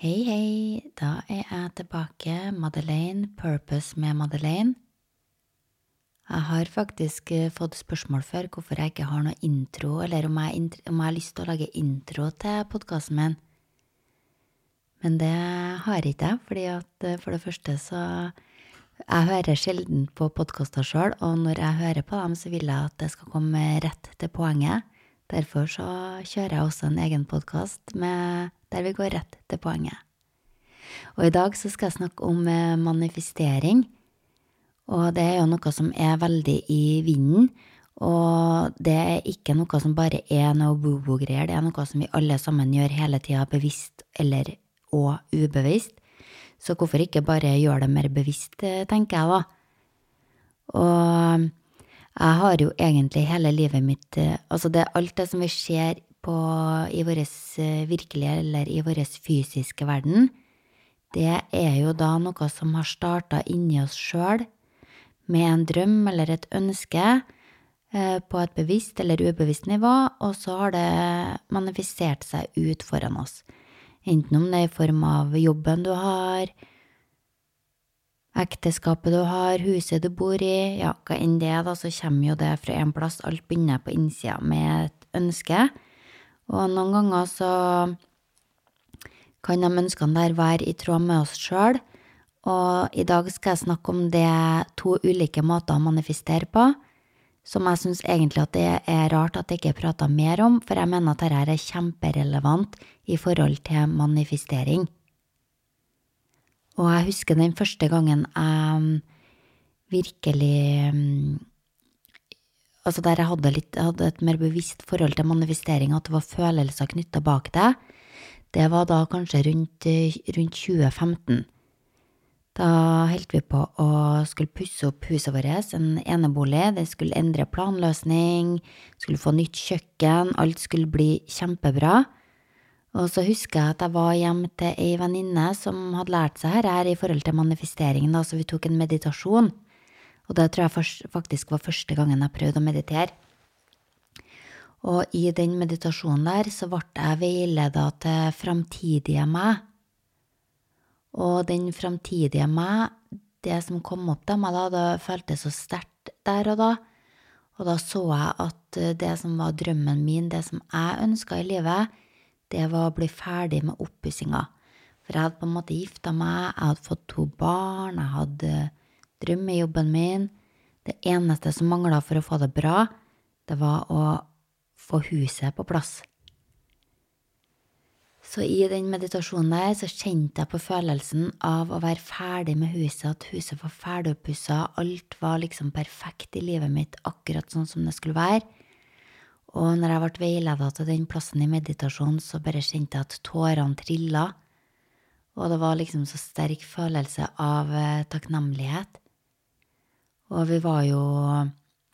Hei, hei, da er jeg tilbake, Madeleine, Purpose med Madeleine. Jeg har faktisk eh, fått spørsmål før hvorfor jeg ikke har noe intro, eller om jeg, om jeg har lyst til å lage intro til podkasten min. Men det har ikke jeg, fordi at eh, for det første så Jeg hører sjelden på podkaster sjøl, og når jeg hører på dem, så vil jeg at det skal komme rett til poenget. Derfor så kjører jeg også en egen podkast der vi går rett til poenget. Og i dag så skal jeg snakke om eh, manifestering. Og det er jo noe som er veldig i vinden. Og det er ikke noe som bare er noe woo-woo-greier, det er noe som vi alle sammen gjør hele tida, bevisst eller og ubevisst. Så hvorfor ikke bare gjøre det mer bevisst, eh, tenker jeg da. Og jeg har jo egentlig hele livet mitt eh, Altså, det alt det som vi ser på i vår eh, virkelige eller i vår fysiske verden, det er jo da noe som har starta inni oss sjøl, med en drøm eller et ønske, på et bevisst eller ubevisst nivå, og så har det manifisert seg ut foran oss. Enten om det er i form av jobben du har, ekteskapet du har, huset du bor i, ja, hva enn det er, da, så kommer jo det fra en plass. Alt begynner på innsida med et ønske. Og noen ganger så kan de ønskene der være i tråd med oss sjøl. Og i dag skal jeg snakke om det to ulike måter å manifestere på som jeg syns egentlig at det er rart at jeg ikke prater mer om, for jeg mener at dette er kjemperelevant i forhold til manifestering. Og jeg husker den første gangen jeg virkelig Altså der jeg hadde, litt, hadde et mer bevisst forhold til manifestering, at det var følelser knytta bak det, det var da kanskje rundt, rundt 2015. Da holdt vi på å skulle pusse opp huset vårt, en enebolig. Det skulle endre planløsning, skulle få nytt kjøkken, alt skulle bli kjempebra. Og så husker jeg at jeg var hjemme til ei venninne som hadde lært seg her i forhold til manifesteringen, da, så vi tok en meditasjon. Og det tror jeg faktisk var første gangen jeg prøvde å meditere. Og i den meditasjonen der så ble jeg veileda til framtidige meg. Og den framtidige meg, det som kom opp til meg da, det føltes så sterkt der og da. Og da så jeg at eh, det som var drømmen min, det som jeg ønska i livet, det var å bli ferdig med oppussinga. For jeg hadde på en måte gifta meg, jeg hadde fått to barn, jeg hadde drømmejobben min. Det eneste som mangla for å få det bra, det var å få huset på plass. Så i den meditasjonen der så kjente jeg på følelsen av å være ferdig med huset, at huset var ferdigoppussa, alt var liksom perfekt i livet mitt, akkurat sånn som det skulle være. Og når jeg ble veileda til den plassen i meditasjonen, så bare kjente jeg at tårene trilla. Og det var liksom så sterk følelse av eh, takknemlighet. Og vi var jo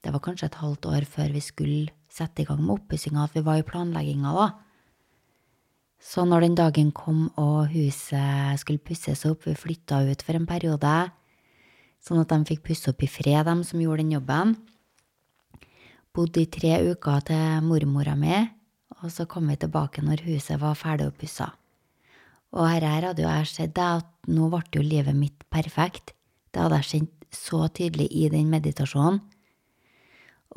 Det var kanskje et halvt år før vi skulle sette i gang med oppussinga, at vi var i planlegginga da. Så når den dagen kom og huset skulle pusses opp, vi flytta ut for en periode, sånn at de fikk pusse opp i fred, dem som gjorde den jobben. Bodde i tre uker til mormora mi, og så kom vi tilbake når huset var ferdig oppussa. Og her hadde jo jeg sett det, at nå ble jo livet mitt perfekt. Det hadde jeg kjent så tydelig i den meditasjonen.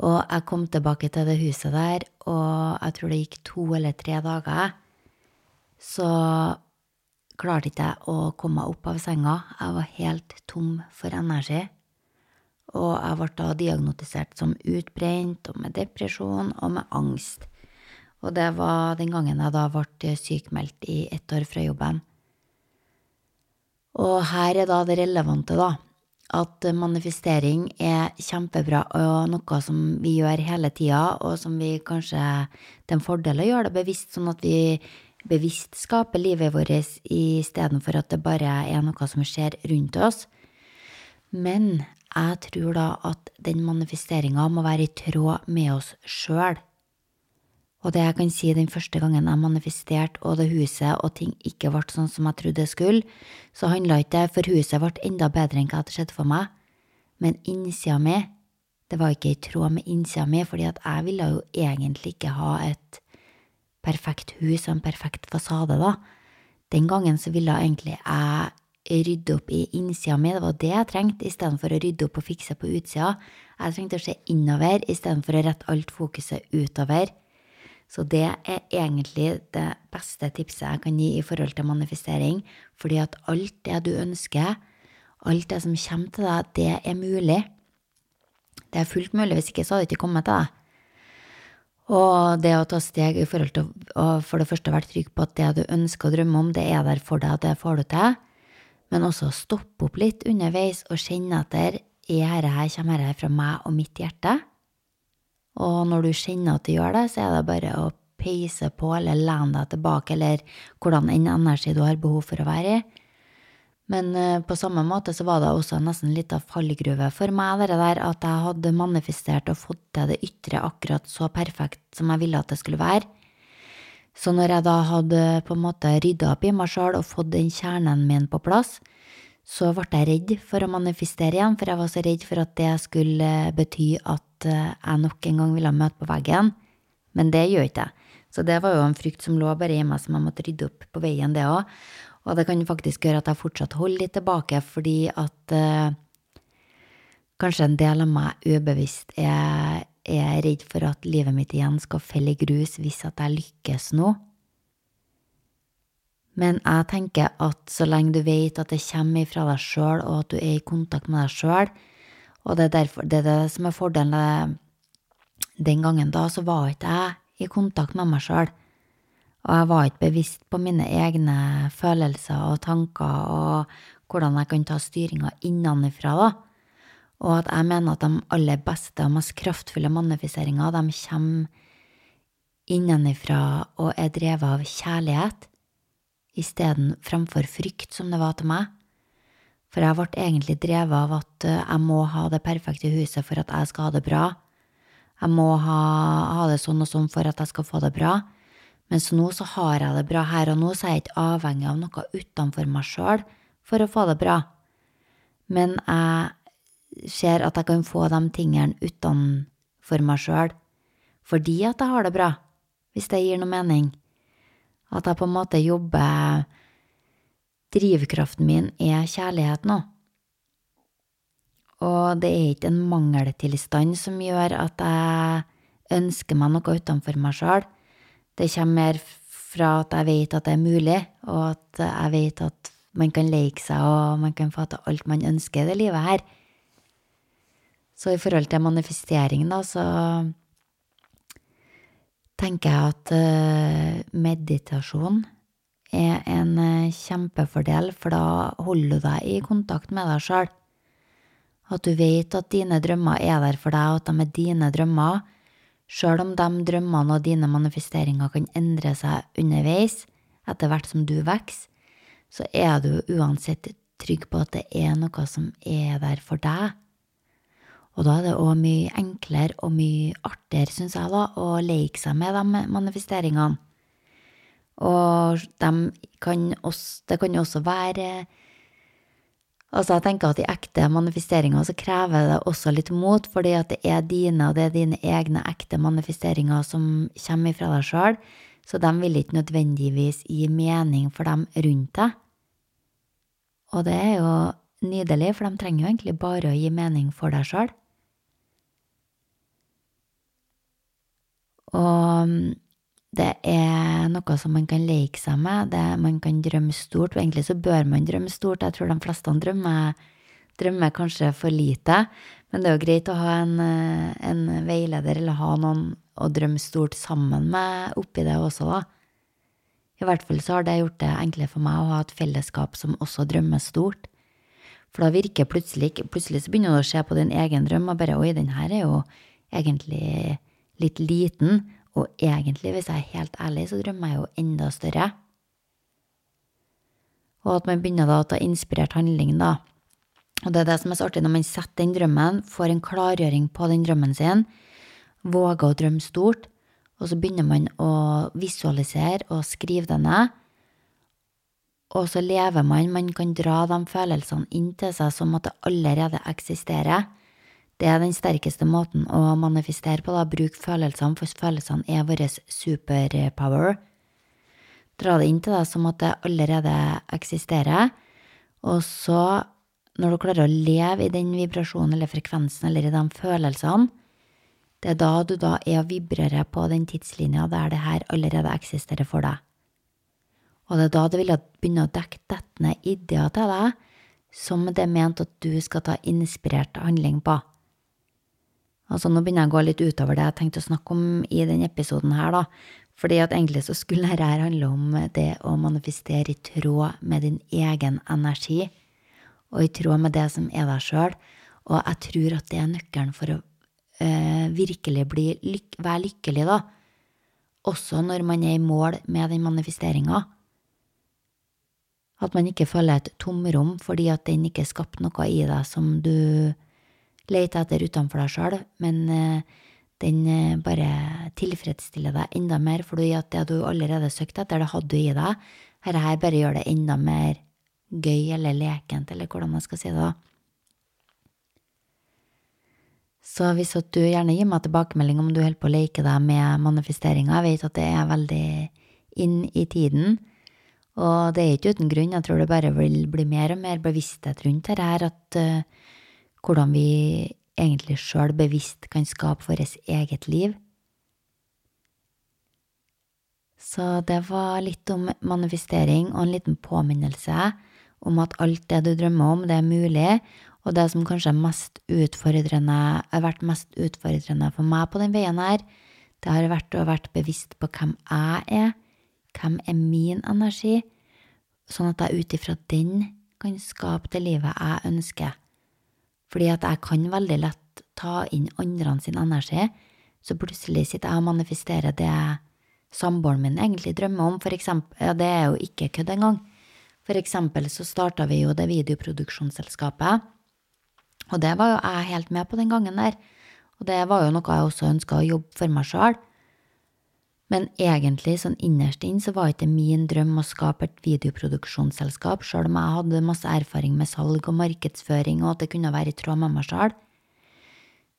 Og jeg kom tilbake til det huset der, og jeg tror det gikk to eller tre dager så klarte ikke jeg å komme meg opp av senga. Jeg var helt tom for energi. Og jeg ble da diagnotisert som utbrent, og med depresjon og med angst. Og det var den gangen jeg da ble sykmeldt i ett år fra jobben. Og her er da det relevante, da. At manifestering er kjempebra og noe som vi gjør hele tida, og som vi kanskje Det er en fordel å gjøre det bevisst, sånn at vi bevisst skaper livet vårt istedenfor at det bare er noe som skjer rundt oss. Men jeg tror da at den manifesteringa må være i tråd med oss sjøl. Og det jeg kan si den første gangen jeg manifesterte og det huset og ting ikke ble sånn som jeg trodde det skulle, så handla ikke det for huset ble enda bedre enn hva hadde skjedd for meg, men innsida mi, det var ikke i tråd med innsida mi, fordi at jeg ville jo egentlig ikke ha et perfekt hus og en perfekt fasade, da. Den gangen så ville jeg egentlig jeg rydde opp i innsida mi, det var det jeg trengte, istedenfor å rydde opp og fikse på utsida. Jeg trengte å se innover istedenfor å rette alt fokuset utover. Så det er egentlig det beste tipset jeg kan gi i forhold til manifestering, fordi at alt det du ønsker, alt det som kommer til deg, det er mulig. Det er fullt mulig, hvis ikke så hadde det ikke kommet til deg. Og det å ta steg i forhold til å for det første være trygg på at det du ønsker å drømme om, det er der for deg, og det får du til, men også stoppe opp litt underveis og kjenne etter er dette her, kommer dette fra meg og mitt hjerte? Og når du kjenner at du gjør det, så er det bare å peise på eller lene deg tilbake, eller hvordan enn energi du har behov for å være i. Men uh, på samme måte så var det også nesten litt av fallgruve for meg, det der at jeg hadde manifestert og fått til det ytre akkurat så perfekt som jeg ville at det skulle være. Så når jeg da hadde på en måte rydda opp i meg sjøl og fått den kjernen min på plass, så ble jeg redd for å manifestere igjen, for jeg var så redd for at det skulle bety at uh, jeg nok en gang ville møte på veggen. Men det gjør ikke jeg. Så det var jo en frykt som lå bare i meg, som jeg måtte rydde opp på veien, det òg. Og det kan faktisk gjøre at jeg fortsatt holder litt tilbake, fordi at eh, kanskje en del av meg ubevisst er, er redd for at livet mitt igjen skal felle i grus hvis at jeg lykkes nå. Men jeg tenker at så lenge du vet at det kommer fra deg sjøl, og at du er i kontakt med deg sjøl, og det er, derfor, det er det som er fordelen Den gangen da så var ikke jeg i kontakt med meg sjøl og jeg var ikke bevisst på mine egne følelser og tanker og hvordan jeg kan ta styringa innenfra, da. Og at jeg mener at de aller beste og mest kraftfulle manifesteringer, de kommer innenfra og er drevet av kjærlighet, isteden fremfor frykt, som det var til meg. For jeg ble egentlig drevet av at eh, jeg må ha det perfekte huset for at jeg skal ha det bra. Jeg må ha, ha det sånn og sånn for at jeg skal få det bra. Mens nå så har jeg det bra her og nå, så er jeg ikke avhengig av noe utenfor meg sjøl for å få det bra. Men jeg ser at jeg kan få de tingene utenfor meg sjøl fordi at jeg har det bra, hvis det gir noe mening. At jeg på en måte jobber Drivkraften min er kjærlighet nå. Og det er ikke en mangeltilstand som gjør at jeg ønsker meg noe utenfor meg sjøl det kommer mer fra at jeg vet at det er mulig, og at jeg vet at man kan leke seg, og man kan få til alt man ønsker i det livet her. Så i forhold til manifestering, da, så tenker jeg at uh, meditasjon er en uh, kjempefordel, for da holder du deg i kontakt med deg sjøl. At du vet at dine drømmer er der for deg, og at de er dine drømmer, Sjøl om de drømmene og dine manifesteringer kan endre seg underveis, etter hvert som du vokser, så er du uansett trygg på at det er noe som er der for deg. Og da er det òg mye enklere og mye artigere, syns jeg, da, å leke seg med de manifesteringene. Og de kan også, det kan jo også være Altså, jeg tenker at i ekte manifesteringer så krever det også litt mot, fordi at det er dine, og det er dine egne ekte manifesteringer som kommer fra deg sjøl, så de vil ikke nødvendigvis gi mening for dem rundt deg. Og det er jo nydelig, for de trenger jo egentlig bare å gi mening for deg sjøl. Og det er noe som man kan leke seg med, det, man kan drømme stort. Og egentlig så bør man drømme stort. Jeg tror de fleste drømmer, drømmer kanskje for lite. Men det er jo greit å ha en, en veileder eller ha noen å drømme stort sammen med oppi det også, da. I hvert fall så har det gjort det enklere for meg å ha et fellesskap som også drømmer stort. For da virker plutselig Plutselig så begynner du å se på din egen drøm og bare Oi, den her er jo egentlig litt liten. Og egentlig, hvis jeg er helt ærlig, så drømmer jeg jo enda større. Og at man begynner da å ta inspirert handling, da. Og det er det som er så artig når man setter den drømmen, får en klargjøring på den drømmen sin, våger å drømme stort, og så begynner man å visualisere og skrive det ned. Og så lever man, man kan dra de følelsene inn til seg som at det allerede eksisterer. Det er den sterkeste måten å manifestere på, da. Bruk følelsene, for følelsene er vår superpower. dra det inn til deg som at det allerede eksisterer. Og så, når du klarer å leve i den vibrasjonen eller frekvensen eller i de følelsene, det er da du da er og vibrerer på den tidslinja der det her allerede eksisterer for deg. Og det er da det vil begynne å dekke dette ned ideer til deg som det er ment at du skal ta inspirert handling på. Altså, nå begynner jeg å gå litt utover det jeg tenkte å snakke om i denne episoden her, da. Fordi at egentlig så skulle dette handle om det å manifestere i tråd med din egen energi, og i tråd med det som er deg sjøl. Og jeg tror at det er nøkkelen for å øh, virkelig bli, lyk være lykkelig, da. Også når man er i mål med den manifesteringa. At man ikke føler et tomrom fordi at den ikke skapte noe i deg som du leter etter utenfor deg sjøl, men eh, den eh, bare tilfredsstiller deg enda mer at det du allerede søkte etter, det hadde du i deg. Dette her bare gjør det enda mer gøy eller lekent, eller hvordan jeg skal si det, da. Så hvis at du gjerne gir meg tilbakemelding om du holder på å leke deg med manifesteringa, jeg vet at det er veldig inn i tiden, og det er ikke uten grunn, jeg tror det bare vil bli mer og mer bevissthet rundt dette her, at uh, hvordan vi egentlig sjøl bevisst kan skape vårt eget liv. Så det var litt om manifestering og en liten påminnelse om at alt det du drømmer om, det er mulig, og det som kanskje har vært mest utfordrende for meg på den veien her, det har vært å være bevisst på hvem jeg er, hvem er min energi, sånn at jeg ut ifra den kan skape det livet jeg ønsker. Fordi at jeg kan veldig lett ta inn andre sin energi, så plutselig sitter jeg og manifesterer det samboeren min egentlig drømmer om, for eksempel, ja, det er jo ikke kødd engang. For eksempel så starta vi jo det videoproduksjonsselskapet, og det var jo jeg helt med på den gangen der, og det var jo noe jeg også ønska å jobbe for meg sjøl. Men egentlig, sånn innerst inn, så var ikke min drøm å skape et videoproduksjonsselskap, sjøl om jeg hadde masse erfaring med salg og markedsføring, og at det kunne være i tråd med meg sjøl.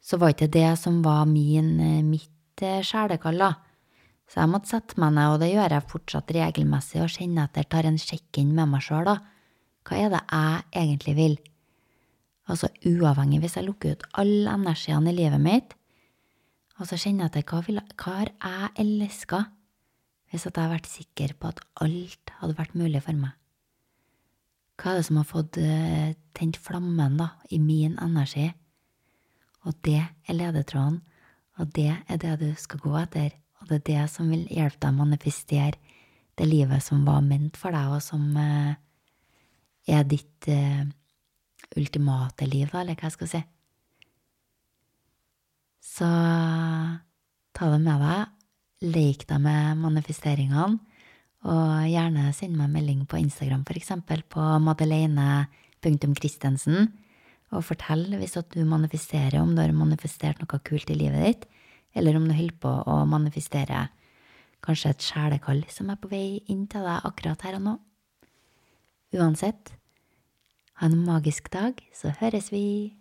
Så var ikke det som var min, eh, mitt eh, sjelekall, da. Så jeg måtte sette meg ned, og det gjør jeg fortsatt regelmessig, og kjenne etter, tar en sjekk-inn med meg sjøl, da. Hva er det jeg egentlig vil? Altså uavhengig hvis jeg lukker ut alle energiene i livet mitt, og så kjenner jeg etter hva, hva har jeg elska hvis jeg har vært sikker på at alt hadde vært mulig for meg? Hva er det som har fått uh, tent flammen da, i min energi? Og det er ledetråden, og det er det du skal gå etter, og det er det som vil hjelpe deg å manifestere det livet som var ment for deg, og som uh, er ditt uh, ultimate liv, da, eller hva jeg skal si. Så ta det med deg. Lek deg med manifesteringene. Og gjerne send meg en melding på Instagram, eksempel, på madeleine.christensen. Og fortell hvis at du manifesterer, om du har manifestert noe kult i livet ditt, eller om du holder på å manifestere kanskje et sjelekall som er på vei inn til deg akkurat her og nå. Uansett, ha en magisk dag, så høres vi.